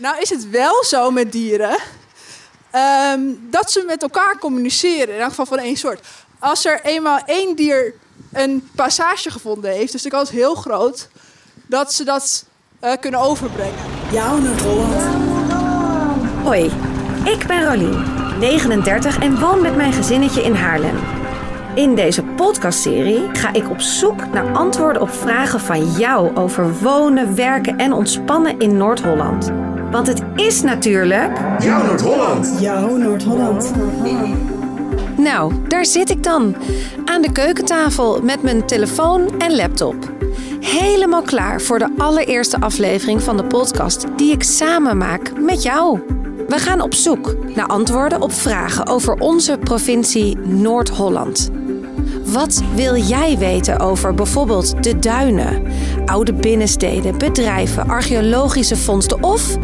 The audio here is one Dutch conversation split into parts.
Nou is het wel zo met dieren ehm, dat ze met elkaar communiceren, in elk geval van één soort. Als er eenmaal één dier een passage gevonden heeft, is de kans heel groot dat ze dat eh, kunnen overbrengen. Jouw Noord-Holland. Hoi, ik ben Rolien, 39 en woon met mijn gezinnetje in Haarlem. In deze podcastserie ga ik op zoek naar antwoorden op vragen van jou over wonen, werken en ontspannen in Noord-Holland. Want het is natuurlijk. Jouw Noord-Holland. Jouw Noord-Holland. Nou, daar zit ik dan. Aan de keukentafel met mijn telefoon en laptop. Helemaal klaar voor de allereerste aflevering van de podcast die ik samen maak met jou. We gaan op zoek naar antwoorden op vragen over onze provincie Noord-Holland. Wat wil jij weten over bijvoorbeeld de duinen, oude binnensteden, bedrijven, archeologische vondsten of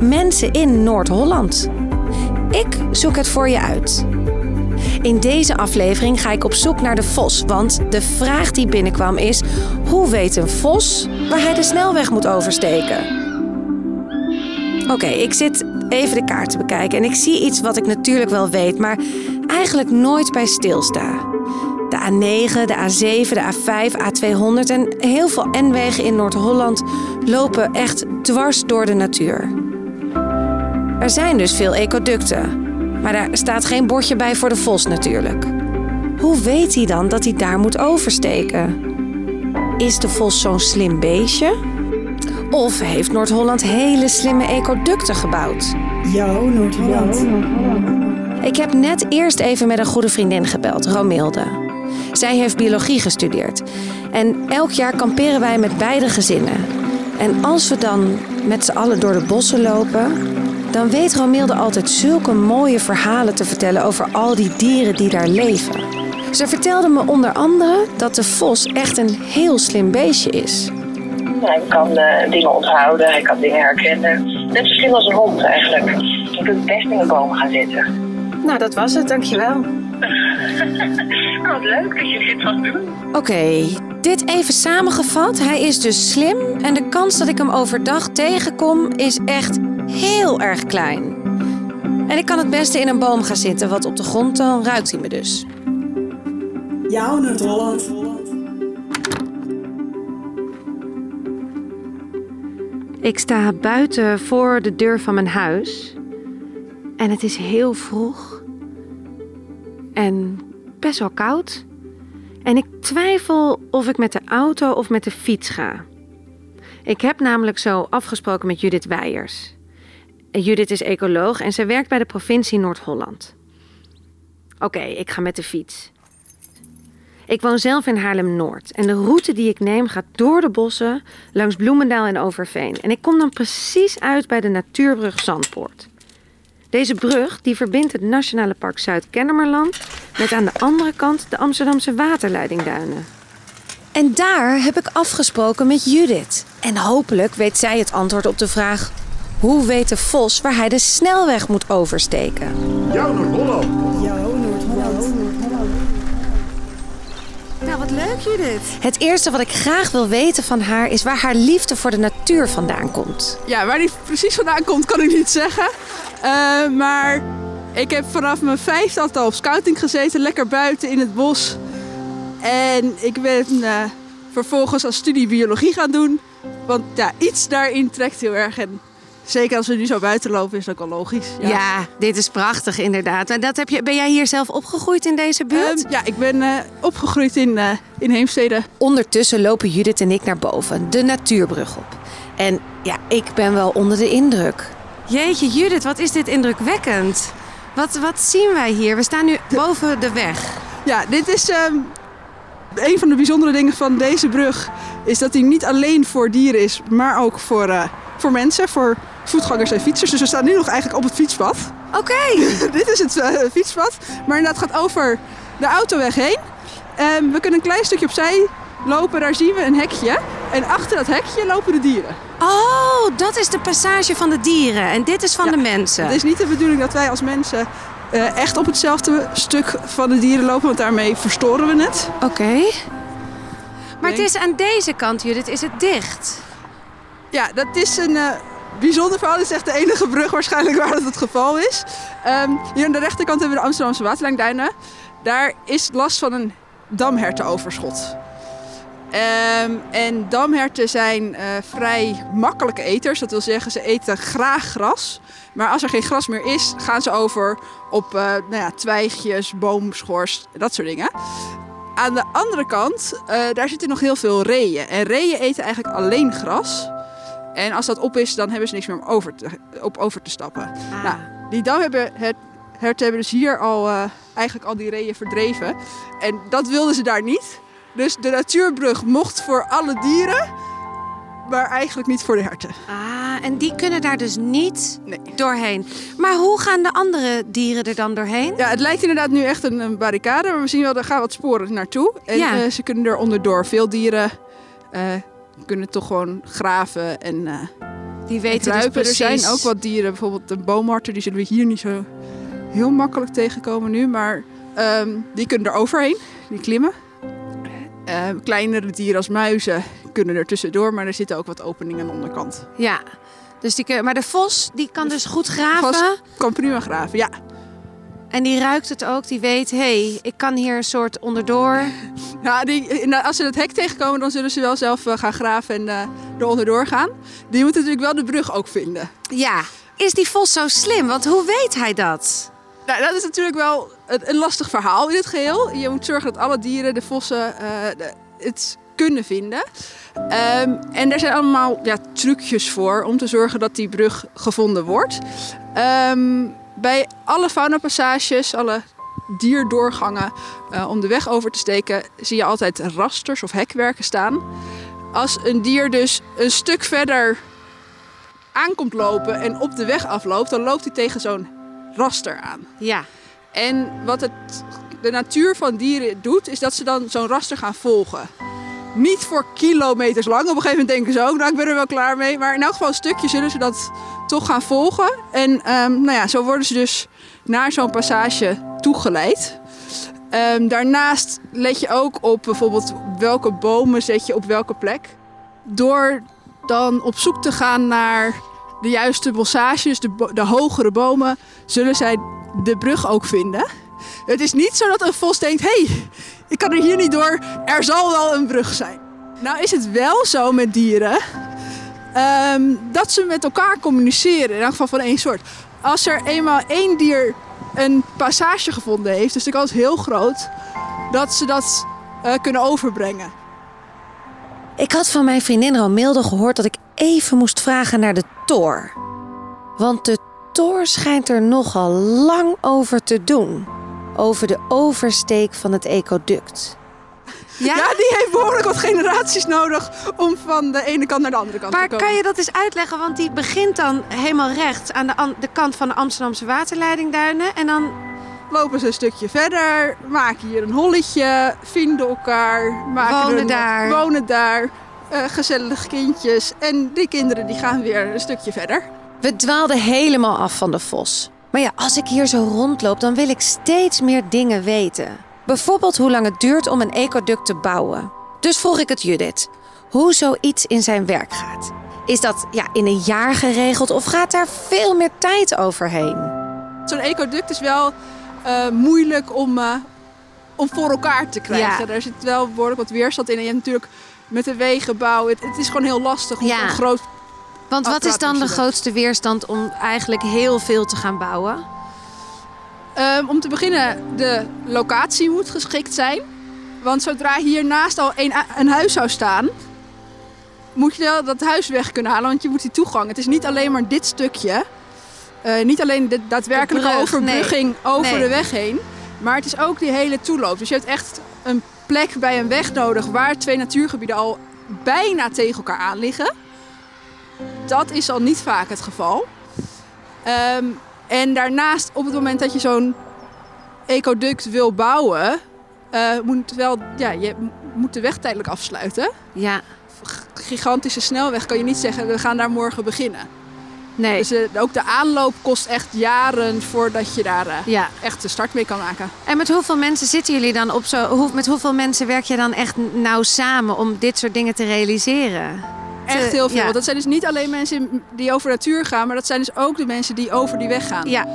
mensen in Noord-Holland? Ik zoek het voor je uit. In deze aflevering ga ik op zoek naar de vos, want de vraag die binnenkwam is: hoe weet een vos waar hij de snelweg moet oversteken? Oké, ik zit even de kaart te bekijken en ik zie iets wat ik natuurlijk wel weet, maar eigenlijk nooit bij stilsta. De A9, de A7, de A5, A200 en heel veel N-wegen in Noord-Holland lopen echt dwars door de natuur. Er zijn dus veel ecoducten, maar daar staat geen bordje bij voor de vos natuurlijk. Hoe weet hij dan dat hij daar moet oversteken? Is de vos zo'n slim beestje? Of heeft Noord-Holland hele slimme ecoducten gebouwd? Jouw Noord-Holland. Ik heb net eerst even met een goede vriendin gebeld, Romilde. Zij heeft biologie gestudeerd. En elk jaar kamperen wij met beide gezinnen. En als we dan met z'n allen door de bossen lopen, dan weet Romilde altijd zulke mooie verhalen te vertellen over al die dieren die daar leven. Ze vertelde me onder andere dat de vos echt een heel slim beestje is. Hij kan eh, dingen onthouden, hij kan dingen herkennen. Net zo slim als een hond eigenlijk. Je kunt best in een boom gaan zitten. Nou, dat was het, dankjewel. Wat leuk dat je dit gaat doen. Oké, dit even samengevat. Hij is dus slim en de kans dat ik hem overdag tegenkom is echt heel erg klein. En ik kan het beste in een boom gaan zitten, want op de grond dan ruikt hij me dus. Jouw Noord-Holland. Ik sta buiten voor de deur van mijn huis. En het is heel vroeg. En best wel koud. En ik twijfel of ik met de auto of met de fiets ga. Ik heb namelijk zo afgesproken met Judith Weijers. Judith is ecoloog en zij werkt bij de provincie Noord-Holland. Oké, ik ga met de fiets. Ik woon zelf in Haarlem-Noord en de route die ik neem gaat door de bossen, langs Bloemendaal en Overveen. En ik kom dan precies uit bij de natuurbrug Zandpoort. Deze brug die verbindt het Nationale Park Zuid-Kennemerland met aan de andere kant de Amsterdamse waterleidingduinen. En daar heb ik afgesproken met Judith. En hopelijk weet zij het antwoord op de vraag: hoe weet de vos waar hij de snelweg moet oversteken? Jouw Noord-Holland. Jouw leuk Judith. Het eerste wat ik graag wil weten van haar is waar haar liefde voor de natuur vandaan komt. Ja, waar die precies vandaan komt, kan ik niet zeggen. Eh, maar ik heb vanaf mijn vijfde altijd al op scouting gezeten, lekker buiten in het bos. En ik ben eh, vervolgens als studie biologie gaan doen. Want ja, iets daarin trekt heel erg. En zeker als we nu zo buiten lopen, is dat ook wel logisch. Ja. dit is prachtig inderdaad. En dat heb je, ben jij hier zelf opgegroeid in deze buurt? Ehm, ja, ik ben eh, opgegroeid in, eh, in Heemstede. Ondertussen lopen Judith en ik naar boven, de natuurbrug op. En ja, ik ben wel onder de indruk. Jeetje Judith, wat is dit indrukwekkend. Wat, wat zien wij hier? We staan nu boven de weg. Ja, dit is ehm, een van de bijzondere dingen van deze brug. Is dat hij niet alleen voor dieren is, maar ook voor, eh, voor mensen, voor voetgangers en fietsers. Dus we staan nu nog eigenlijk op het fietspad. Oké. dit is het eh, fietspad. Maar inderdaad gaat over de autoweg heen. Ehm, we kunnen een klein stukje opzij lopen, daar zien we een hekje. En achter dat hekje lopen de dieren. Oh, dat is de passage van de dieren en dit is van Ja, de mensen. Het is niet de bedoeling dat wij als mensen eh, echt op hetzelfde stuk van de dieren lopen, want daarmee verstoren we het. Oké. Maar het is aan deze kant, Judith, is het dicht. Ja, dat is een, eh, bijzonder verhaal. Is echt de enige brug waarschijnlijk waar dat het geval is. Ehm, hier aan de rechterkant hebben we de Amsterdamse waterlijnduinen. Daar is last van een damhertenoverschot. Ehm, en damherten zijn eh, vrij makkelijke eters. Dat wil zeggen, ze eten graag gras. Maar als er geen gras meer is, gaan ze over op eh, nou ja, twijgjes, boomschors, dat soort dingen. Aan de andere kant, eh, daar zitten nog heel veel reeën. En reeën eten eigenlijk alleen gras. En als dat op is, dan hebben ze niks meer om over te, op over te stappen. Nou, die dam hebben dus hier al eigenlijk al die reeën verdreven. En dat wilden ze daar niet. Dus de natuurbrug mocht voor alle dieren, maar eigenlijk niet voor de herten. Ah, en die kunnen daar dus niet Nee. doorheen. Maar hoe gaan de andere dieren er dan doorheen? Ja, het lijkt inderdaad nu echt een, een barricade, maar we zien wel, er gaan wat sporen naartoe. En Ja. eh, ze kunnen er onderdoor. Veel dieren eh, kunnen toch gewoon graven en eh, Die weten dus precies. Er zijn ook wat dieren, bijvoorbeeld de boomharter, die zullen we hier niet zo heel makkelijk tegenkomen nu. Maar ehm, die kunnen er overheen, die klimmen. Eh, kleinere dieren als muizen kunnen er tussendoor, maar er zitten ook wat openingen aan de onderkant. Ja. Dus die kun- maar de vos die kan dus goed graven. Vos kan prima graven, ja. En die ruikt het ook. Die weet, hé, hey, ik kan hier een soort onderdoor. Ja, die, nou, als ze het hek tegenkomen, dan zullen ze wel zelf eh, gaan graven en eh er onderdoor gaan. Die moeten natuurlijk wel de brug ook vinden. Ja. Is die vos zo slim? Want hoe weet hij dat? Nou, dat is natuurlijk wel een, lastig verhaal in het geheel. Je moet zorgen dat alle dieren, de vossen, de- het kunnen vinden. Ehm, en er zijn allemaal ja, trucjes voor om te zorgen dat die brug gevonden wordt. Ehm, bij alle faunapassages, alle dierdoorgangen eh, om de weg over te steken, zie je altijd rasters of hekwerken staan. Als een dier dus een stuk verder aankomt lopen en op de weg afloopt, dan loopt hij tegen zo'n raster aan. Ja. En wat het, de natuur van dieren doet, is dat ze dan zo'n raster gaan volgen. Niet voor kilometers lang. Op een gegeven moment denken ze ook, nou ik ben er wel klaar mee. Maar in elk geval een stukje zullen ze dat toch gaan volgen. En ehm, nou ja, zo worden ze dus naar zo'n passage toegeleid. Ehm, daarnaast let je ook op bijvoorbeeld welke bomen zet je op welke plek. Door dan op zoek te gaan naar de juiste bossage, dus de, de hogere bomen, zullen zij de brug ook vinden. Het is niet zo dat een vos denkt: hé, hey, ik kan er hier niet door, er zal wel een brug zijn. Nou is het wel zo met dieren ehm, dat ze met elkaar communiceren, in elk geval van één soort. Als er eenmaal één dier een passage gevonden heeft, is de kans heel groot dat ze dat eh, kunnen overbrengen. Ik had van mijn vriendin Romilde gehoord dat ik even moest vragen naar de Tor. Want de Tor schijnt er nogal lang over te doen. Over de oversteek van het ecoduct. Ja, die heeft behoorlijk wat generaties nodig om van de ene kant naar de andere kant Maar te komen. kan je dat eens uitleggen? Want die begint dan helemaal rechts aan de, de kant van de Amsterdamse waterleidingduinen. En dan, lopen ze een stukje verder, maken hier een holletje, vinden elkaar, maken Wonen een- daar. wonen daar, eh, gezellige kindjes. En die kinderen die gaan weer een stukje verder. we dwaalden helemaal af van de vos. Maar ja, als ik hier zo rondloop, dan wil ik steeds meer dingen weten. Bijvoorbeeld hoe lang het duurt om een ecoduct te bouwen. Dus vroeg ik het Judith, hoe zoiets in zijn werk gaat. Is dat ja, in een jaar geregeld of gaat daar veel meer tijd overheen? Zo'n ecoduct is wel eh, moeilijk om, eh, om voor elkaar te krijgen. Ja. Er zit wel behoorlijk wat weerstand in. En je hebt natuurlijk met de wegenbouw, het, het is gewoon heel lastig om Ja. een groot Want wat is dan de grootste weerstand om eigenlijk heel veel te gaan bouwen? Ehm, om te beginnen, de locatie moet geschikt zijn. Want zodra hiernaast al een, een huis zou staan, moet je dat huis weg kunnen halen, want je moet die toegang. Het is niet alleen maar dit stukje, eh, niet alleen de daadwerkelijke De brug, overbrugging over Nee. de weg heen, maar het is ook die hele toeloop. Dus je hebt echt een plek bij een weg nodig waar twee natuurgebieden al bijna tegen elkaar aan liggen. Dat is al niet vaak het geval. Ehm, en daarnaast, op het moment dat je zo'n ecoduct wil bouwen, eh, moet, wel, ja, je moet de weg tijdelijk afsluiten. Ja, Gigantische snelweg kan je niet zeggen, we gaan daar morgen beginnen. Nee. Dus eh, ook de aanloop kost echt jaren voordat je daar eh, Ja. echt de start mee kan maken. En met hoeveel mensen zitten jullie dan op zo? Hoe, met hoeveel mensen werk je dan echt nauw samen om dit soort dingen te realiseren? echt heel veel. ja. Want dat zijn dus niet alleen mensen die over natuur gaan, maar dat zijn dus ook de mensen die over die weg gaan. Ja,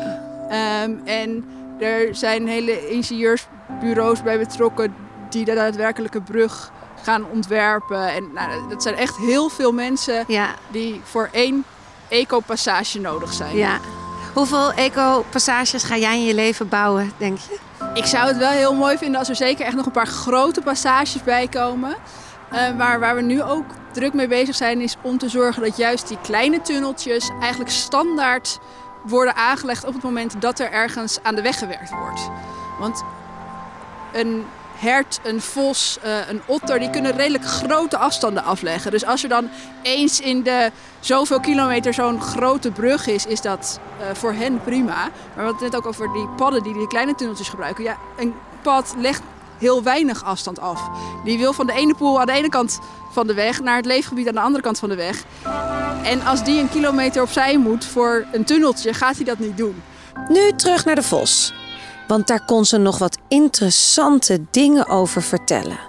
Ehm, en er zijn hele ingenieursbureaus bij betrokken die de daadwerkelijke brug gaan ontwerpen. En nou, dat zijn echt heel veel mensen ja, die voor één eco-passage nodig zijn. ja. Hoeveel eco-passages ga jij in je leven bouwen, denk je? Ik zou het wel heel mooi vinden als er zeker echt nog een paar grote passages bij komen. Eh, maar waar we nu ook druk mee bezig zijn, is om te zorgen dat juist die kleine tunneltjes eigenlijk standaard worden aangelegd op het moment dat er ergens aan de weg gewerkt wordt. Want een hert, een vos, eh, een otter, die kunnen redelijk grote afstanden afleggen. Dus als er dan eens in de zoveel kilometer zo'n grote brug is, is dat eh, voor hen prima. Maar het net ook over die padden die die kleine tunneltjes gebruiken. Ja, een pad legt heel weinig afstand af. Die wil van de ene poel aan de ene kant van de weg naar het leefgebied aan de andere kant van de weg. En als die een kilometer opzij moet voor een tunneltje, gaat hij dat niet doen. Nu terug naar de vos. Want daar kon ze nog wat interessante dingen over vertellen.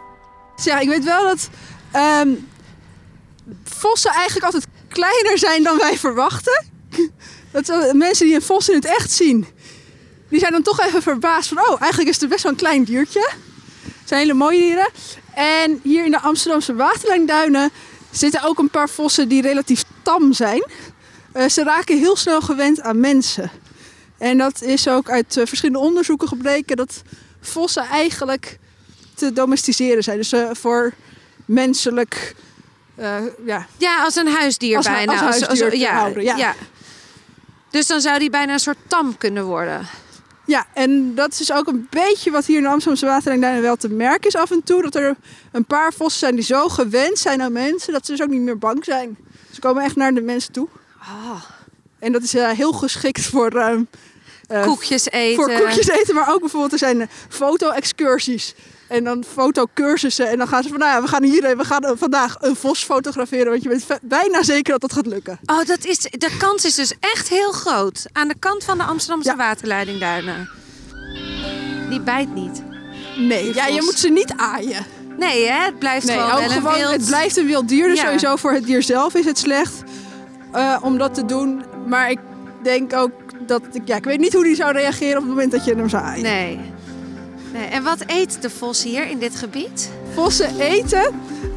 Dus ja, ik weet wel dat ehm, vossen eigenlijk altijd kleiner zijn dan wij verwachten. Dat eh, mensen die een vos in het echt zien, die zijn dan toch even verbaasd van... oh, eigenlijk is het best wel een klein diertje. Het zijn hele mooie dieren. En hier in de Amsterdamse waterlijnduinen zitten ook een paar vossen die relatief tam zijn. Eh, ze raken heel snel gewend aan mensen. En dat is ook uit eh, verschillende onderzoeken gebleken dat vossen eigenlijk te domesticeren zijn. Dus eh, voor menselijk, eh, ja, Ja, als een huisdier Als- bijna. als huisdier te ja, houden, ja. Dus dan zou die bijna een soort tam kunnen worden. Ja, en dat is ook een beetje wat hier in de Amsterdamse waterlijnduinen wel te merken is af en toe. Dat er een paar vossen zijn die zo gewend zijn aan mensen, dat ze dus ook niet meer bang zijn. Ze komen echt naar de mensen toe. Ah. En dat is heel geschikt voor, eh, eh, Koekjes eten. voor koekjes eten, maar ook bijvoorbeeld er zijn eh, foto-excursies. En dan fotocursussen. En dan gaan ze van, nou ja, we gaan hierheen, we gaan eh, vandaag een vos fotograferen. Want je bent bijna zeker dat dat gaat lukken. Oh, dat is, de kans is dus echt heel groot. Aan de kant van de Amsterdamse Ja. waterleidingduinen. Die bijt niet. Nee, ja, je moet ze niet aaien. Nee, hè? het blijft Nee, gewoon gewoon, wild... het blijft een wild dier. Dus Ja. sowieso voor het dier zelf is het slecht eh, om dat te doen. Maar ik denk ook dat... Ik, ja, ik weet niet hoe die zou reageren op het moment dat je hem zou aaien. Nee. nee. En wat eet de vos hier in dit gebied? Vossen eten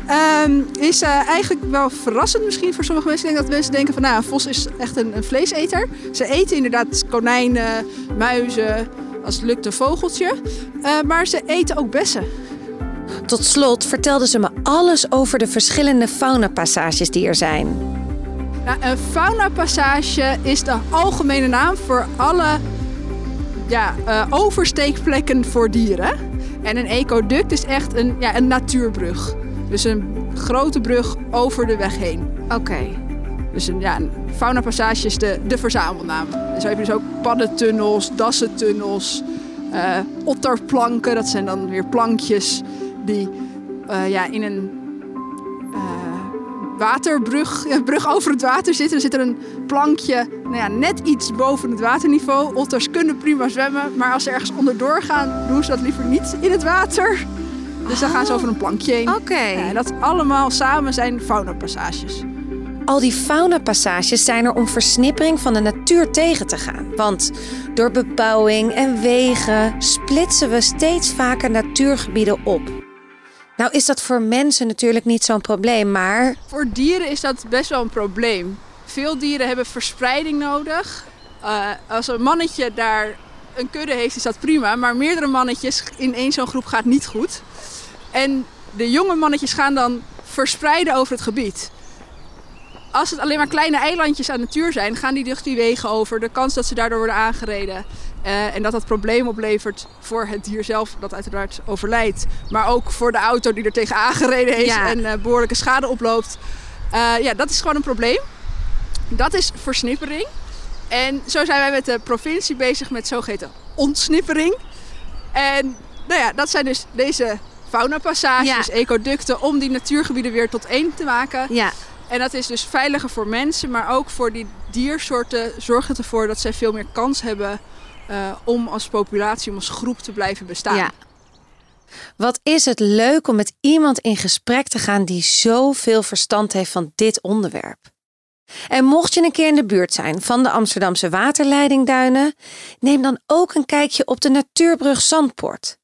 ehm, is eh, eigenlijk wel verrassend misschien voor sommige mensen. Ik denk dat mensen denken van nou, een vos is echt een, een vleeseter. Ze eten inderdaad konijnen, muizen, als het lukt een vogeltje. Eh, maar ze eten ook bessen. Tot slot vertelde ze me alles over de verschillende faunapassages die er zijn. Nou, een faunapassage is de algemene naam voor alle ja, eh, oversteekplekken voor dieren. En een ecoduct is echt een, ja, een natuurbrug. Dus een grote brug over de weg heen. Oké. Dus een, ja, een faunapassage is de, de verzamelnaam. En zo heb je dus ook paddentunnels, dassentunnels, eh otterplanken. Dat zijn dan weer plankjes die eh, ja, in een waterbrug, brug over het water zitten. Er zit er een plankje nou ja, net iets boven het waterniveau. Otters kunnen prima zwemmen, maar als ze ergens onderdoor gaan, doen ze dat liever niet in het water. Dus dan gaan ze over een plankje heen. Oké. Ja, en dat allemaal samen zijn faunapassages. Al die faunapassages zijn er om versnippering van de natuur tegen te gaan. Want door bebouwing en wegen splitsen we steeds vaker natuurgebieden op. Nou is dat voor mensen natuurlijk niet zo'n probleem, maar Voor dieren is dat best wel een probleem. Veel dieren hebben verspreiding nodig. Eh, als een mannetje daar een kudde heeft, is dat prima. Maar meerdere mannetjes in één zo'n groep gaat niet goed. En de jonge mannetjes gaan dan verspreiden over het gebied. Als het alleen maar kleine eilandjes aan natuur zijn, gaan die dus die wegen over. De kans dat ze daardoor worden aangereden. Eh, en dat dat probleem oplevert voor het dier zelf, dat uiteraard overlijdt. Maar ook voor de auto die er tegen aangereden heeft Ja. en eh, behoorlijke schade oploopt. Eh, ja, dat is gewoon een probleem. Dat is versnippering. En zo zijn wij met de provincie bezig met zogeheten ontsnippering. En nou ja, dat zijn dus deze faunapassages, Ja. ecoducten, om die natuurgebieden weer tot één te maken. ja, En dat is dus veiliger voor mensen, maar ook voor die diersoorten zorgt het ervoor dat zij veel meer kans hebben eh, om als populatie, om als groep te blijven bestaan. Wat is het leuk om met iemand in gesprek te gaan die zoveel verstand heeft van dit onderwerp. En mocht je een keer in de buurt zijn van de Amsterdamse waterleidingduinen, neem dan ook een kijkje op de natuurbrug Zandpoort.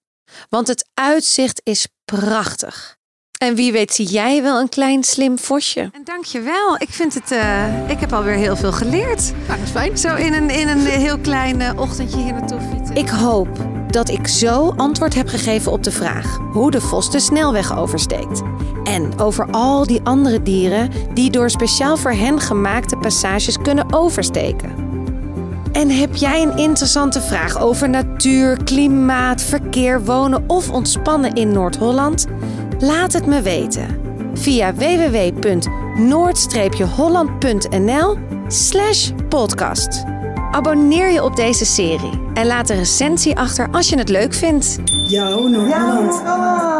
Want het uitzicht is prachtig. En wie weet zie jij wel een klein slim vosje. En dankjewel. Ik vind het, eh, ik heb alweer heel veel geleerd. Nou, dat is fijn. Zo in een, in een heel klein eh, ochtendje hier naartoe fietsen. Ik hoop dat ik zo antwoord heb gegeven op de vraag hoe de vos de snelweg oversteekt. En over al die andere dieren die door speciaal voor hen gemaakte passages kunnen oversteken. En heb jij een interessante vraag over natuur, klimaat, verkeer, wonen of ontspannen in Noord-Holland? Laat het me weten via www.noord-holland.nl slash podcast. Abonneer je op deze serie en laat een recensie achter als je het leuk vindt. Jouw Noord-Holland.